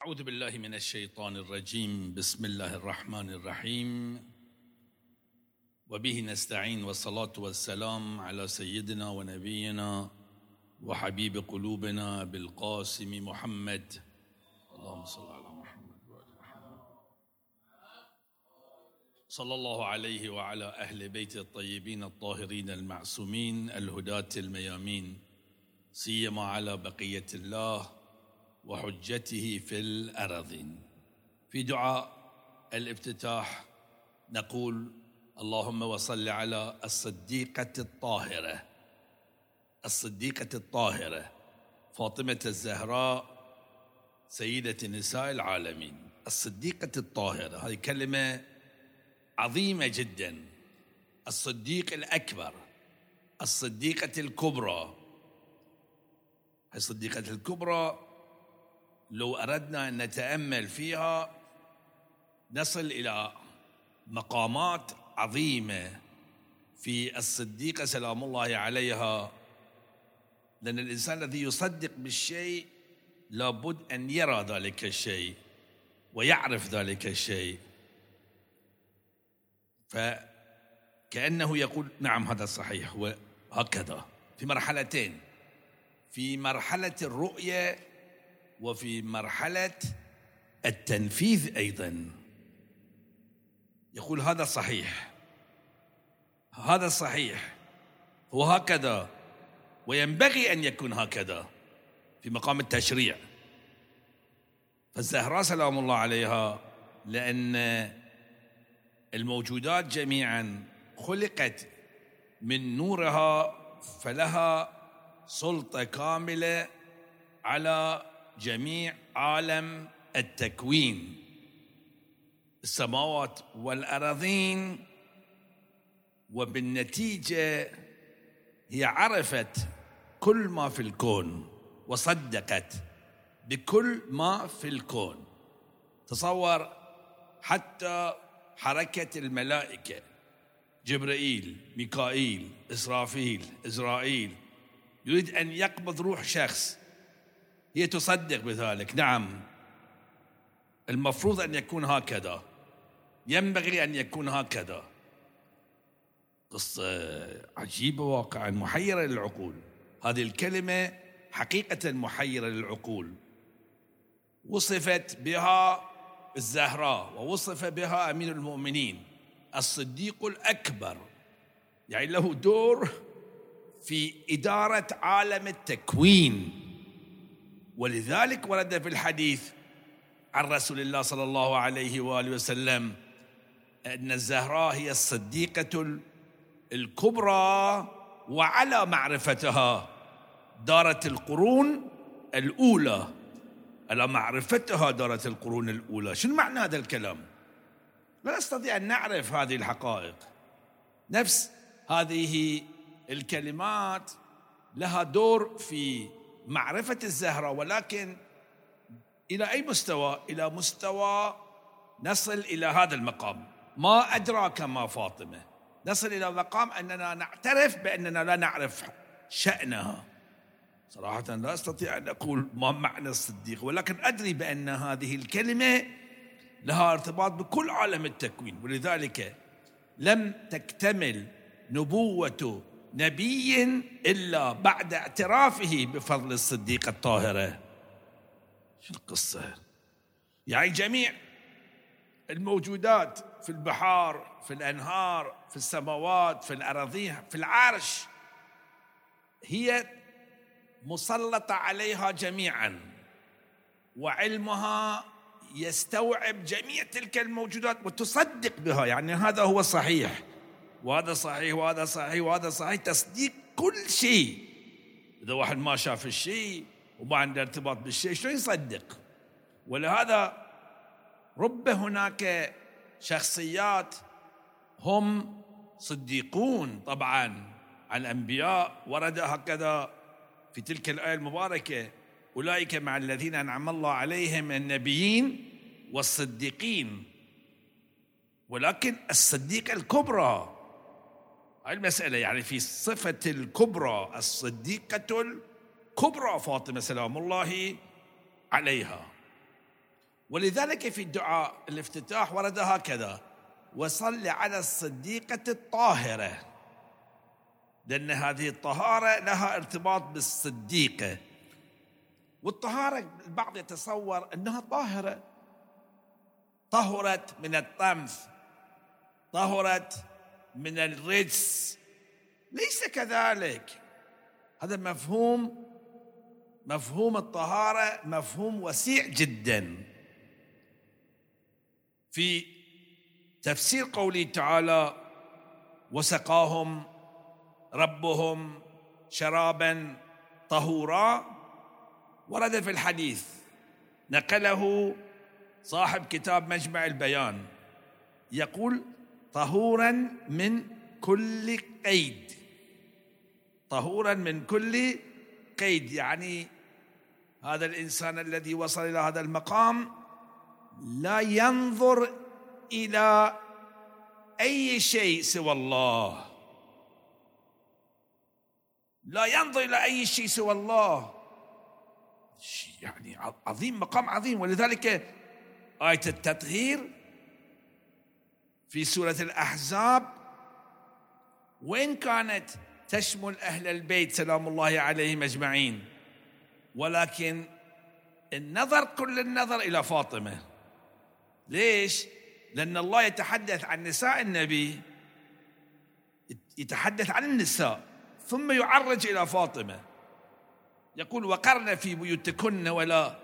أعوذ بالله من الشيطان الرجيم. بسم الله الرحمن الرحيم. وبه نستعين والصلاة والسلام على سيدنا ونبينا وحبيب قلوبنا بالقاسم محمد. اللهم صل على محمد وآل محمد. صلى الله عليه وعلى أهل بيت الطيبين الطاهرين المعصومين الهداة الميامين سيما على بقية الله وحجته في الأراضين في دعاء الافتتاح نقول اللهم وصل على الصديقة الطاهرة. الصديقة الطاهرة فاطمة الزهراء سيدة نساء العالمين. الصديقة الطاهرة هذه كلمة عظيمة جدا. الصديق الأكبر الصديقة الكبرى. الصديقة الكبرى لو أردنا أن نتأمل فيها نصل إلى مقامات عظيمة في الصديقه سلام الله عليها. لأن الإنسان الذي يصدق بالشيء لابد أن يرى ذلك الشيء ويعرف ذلك الشيء. فكأنه يقول نعم هذا صحيح وهكذا. في مرحلتين. في مرحلة الرؤية وفي مرحلة التنفيذ أيضا. يقول هذا صحيح. هذا صحيح. وهكذا وينبغي أن يكون هكذا في مقام التشريع. فالزهراء سلام الله عليها لأن الموجودات جميعا خلقت من نورها فلها سلطة كاملة على جميع عالم التكوين. السماوات والأراضين وبالنتيجة هي عرفت كل ما في الكون وصدقت بكل ما في الكون. تصور حتى حركة الملائكة جبرائيل ميكائيل إسرافيل إزرائيل يريد أن يقبض روح شخص هي تصدق بذلك. نعم. المفروض أن يكون هكذا. ينبغي أن يكون هكذا. قصة عجيبة واقعا محيرة للعقول. هذه الكلمة حقيقة محيرة للعقول. وصفت بها الزهراء ووصف بها أمير المؤمنين. الصديق الأكبر. يعني له دور في إدارة عالم التكوين. ولذلك ورد في الحديث عن رسول الله صلى الله عليه وآله وسلم أن الزهراء هي الصديقة الكبرى وعلى معرفتها دارت القرون الأولى. على معرفتها دارت القرون الأولى. شنو معنى هذا الكلام؟ لا نستطيع أن نعرف هذه الحقائق. نفس هذه الكلمات لها دور في معرفة الزهرة ولكن إلى أي مستوى؟ إلى مستوى نصل إلى هذا المقام. ما أدراك ما فاطمة. نصل إلى مقام أننا نعترف بأننا لا نعرف شأنها. صراحة لا أستطيع أن أقول ما معنى الصديق ولكن أدري بأن هذه الكلمة لها ارتباط بكل عالم التكوين ولذلك لم تكتمل نبوة نبي إلا بعد اعترافه بفضل الصديقه الطاهره شو القصة؟ يعني جميع الموجودات في البحار في الأنهار في السماوات في الاراضين في العرش هي مسلطة عليها جميعا وعلمها يستوعب جميع تلك الموجودات وتصدق بها. يعني هذا هو الصحيح وهذا صحيح وهذا صحيح وهذا صحيح. تصديق كل شيء. إذا واحد ما شاف الشيء وما عنده ارتباط بالشيء شلون يصدق؟ ولهذا رب هناك شخصيات هم صديقون طبعا عن الأنبياء. ورد هكذا في تلك الآية المباركة أولئك مع الذين أنعم الله عليهم النبيين والصديقين. ولكن الصديقة الكبرى المسألة يعني في صفة الكبرى الصديقة الكبرى فاطمة سلام الله عليها. ولذلك في الدعاء الافتتاح ورد هكذا وصل على الصديقة الطاهرة. لأن هذه الطهارة لها ارتباط بالصديقة. والطهارة البعض يتصور أنها طاهرة. طهرت من الطمث. طهرت من الرجس. ليس كذلك. هذا مفهوم مفهوم الطهارة مفهوم وسيع جدا. في تفسير قوله تعالى وسقاهم ربهم شرابا طهورا ورد في الحديث نقله صاحب كتاب مجمع البيان يقول طهورا من كل قيد. طهورا من كل قيد يعني هذا الإنسان الذي وصل إلى هذا المقام لا ينظر إلى أي شيء سوى الله. لا ينظر إلى أي شيء سوى الله. يعني عظيم مقام عظيم. ولذلك آية التطهير في سورة الأحزاب. وإن كانت تشمل أهل البيت سلام الله عليهم أجمعين. ولكن النظر كل النظر إلى فاطمة. ليش؟ لأن الله يتحدث عن نساء النبي يتحدث عن النساء ثم يعرج إلى فاطمة. يقول وقرن في بيوتكن ولا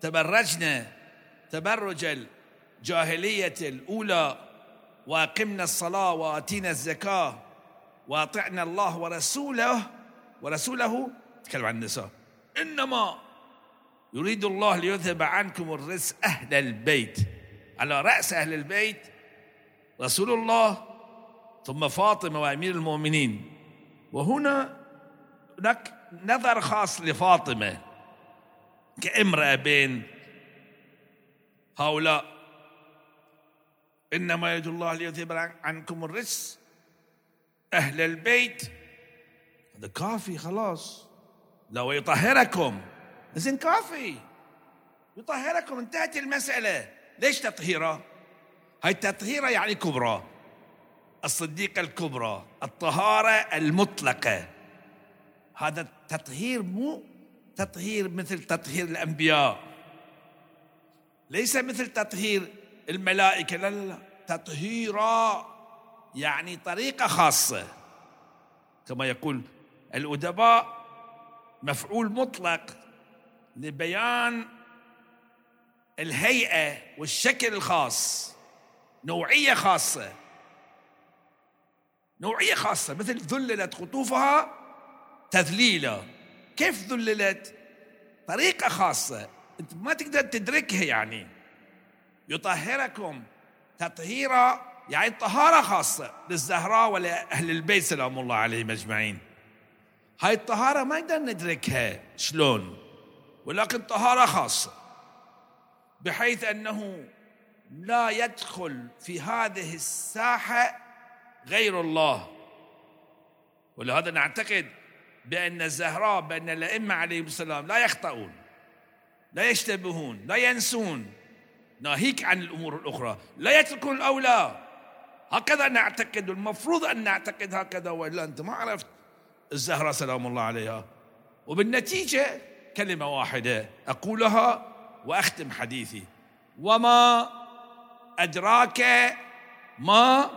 تبرجن تبرج الجاهلية الأولى وأقمنا الصلاة وآتينا الزكاة وأطعنا الله ورسوله ورسوله تكلم عن النساء. إنما يريد الله ليذهب عنكم الرزق أهل البيت. على رأس أهل البيت رسول الله ثم فاطمة وأمير المؤمنين. وهنا هناك نظر خاص لفاطمة كأمرأة بين هؤلاء. إنما يريد الله ليذهب عنكم الرزق أهل البيت. هذا كافي خلاص. لو يطهركم. زين كافي. يطهركم. انتهت المسألة. ليش تطهيرة؟ هاي التطهيرة يعني كبرى. الصديقة الكبرى. الطهارة المطلقة. هذا التطهير مو تطهير مثل تطهير الأنبياء. ليس مثل تطهير الملائكة. لا لا لا. تطهيرا يعني طريقة خاصة. كما يقول الأدباء مفعول مطلق لبيان الهيئة والشكل الخاص. نوعية خاصة. نوعية خاصة مثل ذللت قطوفها تذليلا. كيف ذللت؟ طريقة خاصة. أنت ما تقدر تدركها يعني. يطهركم. تطهيرا يعني طهارة خاصة للزهراء ولأهل البيت سلام الله عليهم أجمعين. هاي الطهارة ما نقدر ندركها. شلون؟ ولكن طهارة خاصة. بحيث أنه لا يدخل في هذه الساحة غير الله. ولهذا نعتقد بأن الزهراء بأن الأئمة عليهم السلام لا يخطئون لا يشتبهون لا ينسون. ناهيك عن الأمور الأخرى. لا يتركون الأولى. هكذا نعتقد. المفروض أن نعتقد هكذا وإلا أنت ما عرفت. الزهرة سلام الله عليها. وبالنتيجة كلمة واحدة أقولها وأختم حديثي. وما أدراك ما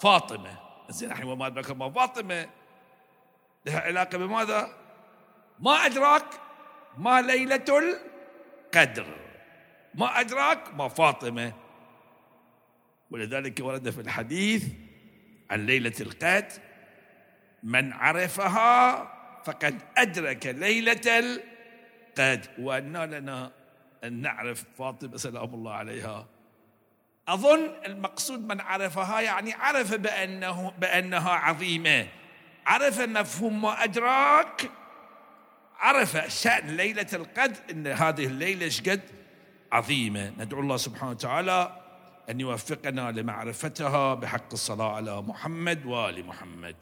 فاطمة. زين الحين وما أدراك ما فاطمة. لها علاقة بماذا؟ ما أدراك ما ليلة القدر. ما أدراك ما فاطمة. ولذلك ورد في الحديث عن ليلة القدر من عرفها فقد أدرك ليلة القدر. وأن لنا أن نعرف فاطمة سلام الله عليها. أظن المقصود من عرفها يعني عرف بأنه بأنها عظيمة. عرف مفهوم ما أدراك؟ عرف شأن ليلة القدر أن هذه الليلة شقد عظيمة. ندعو الله سبحانه وتعالى أن يوفقنا لمعرفتها بحق الصلاة على محمد وآل محمد.